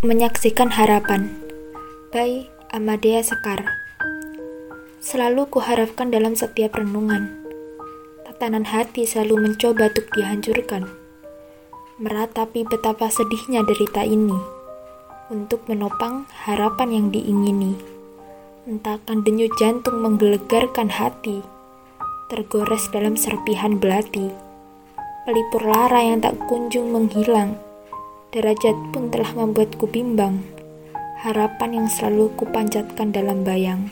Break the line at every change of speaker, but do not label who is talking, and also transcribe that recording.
Menyaksikan Harapan. By Amadea Sekar. Selalu kuharapkan dalam setiap renungan. Tatanan hati selalu mencoba untuk dihancurkan. Meratapi betapa sedihnya derita ini. Untuk menopang harapan yang diingini. Entahkan denyut jantung menggelegarkan hati. Tergores dalam serpihan belati. Pelipur lara yang tak kunjung menghilang Derajat pun telah membuatku bimbang. Harapan yang selalu kupanjatkan dalam bayang.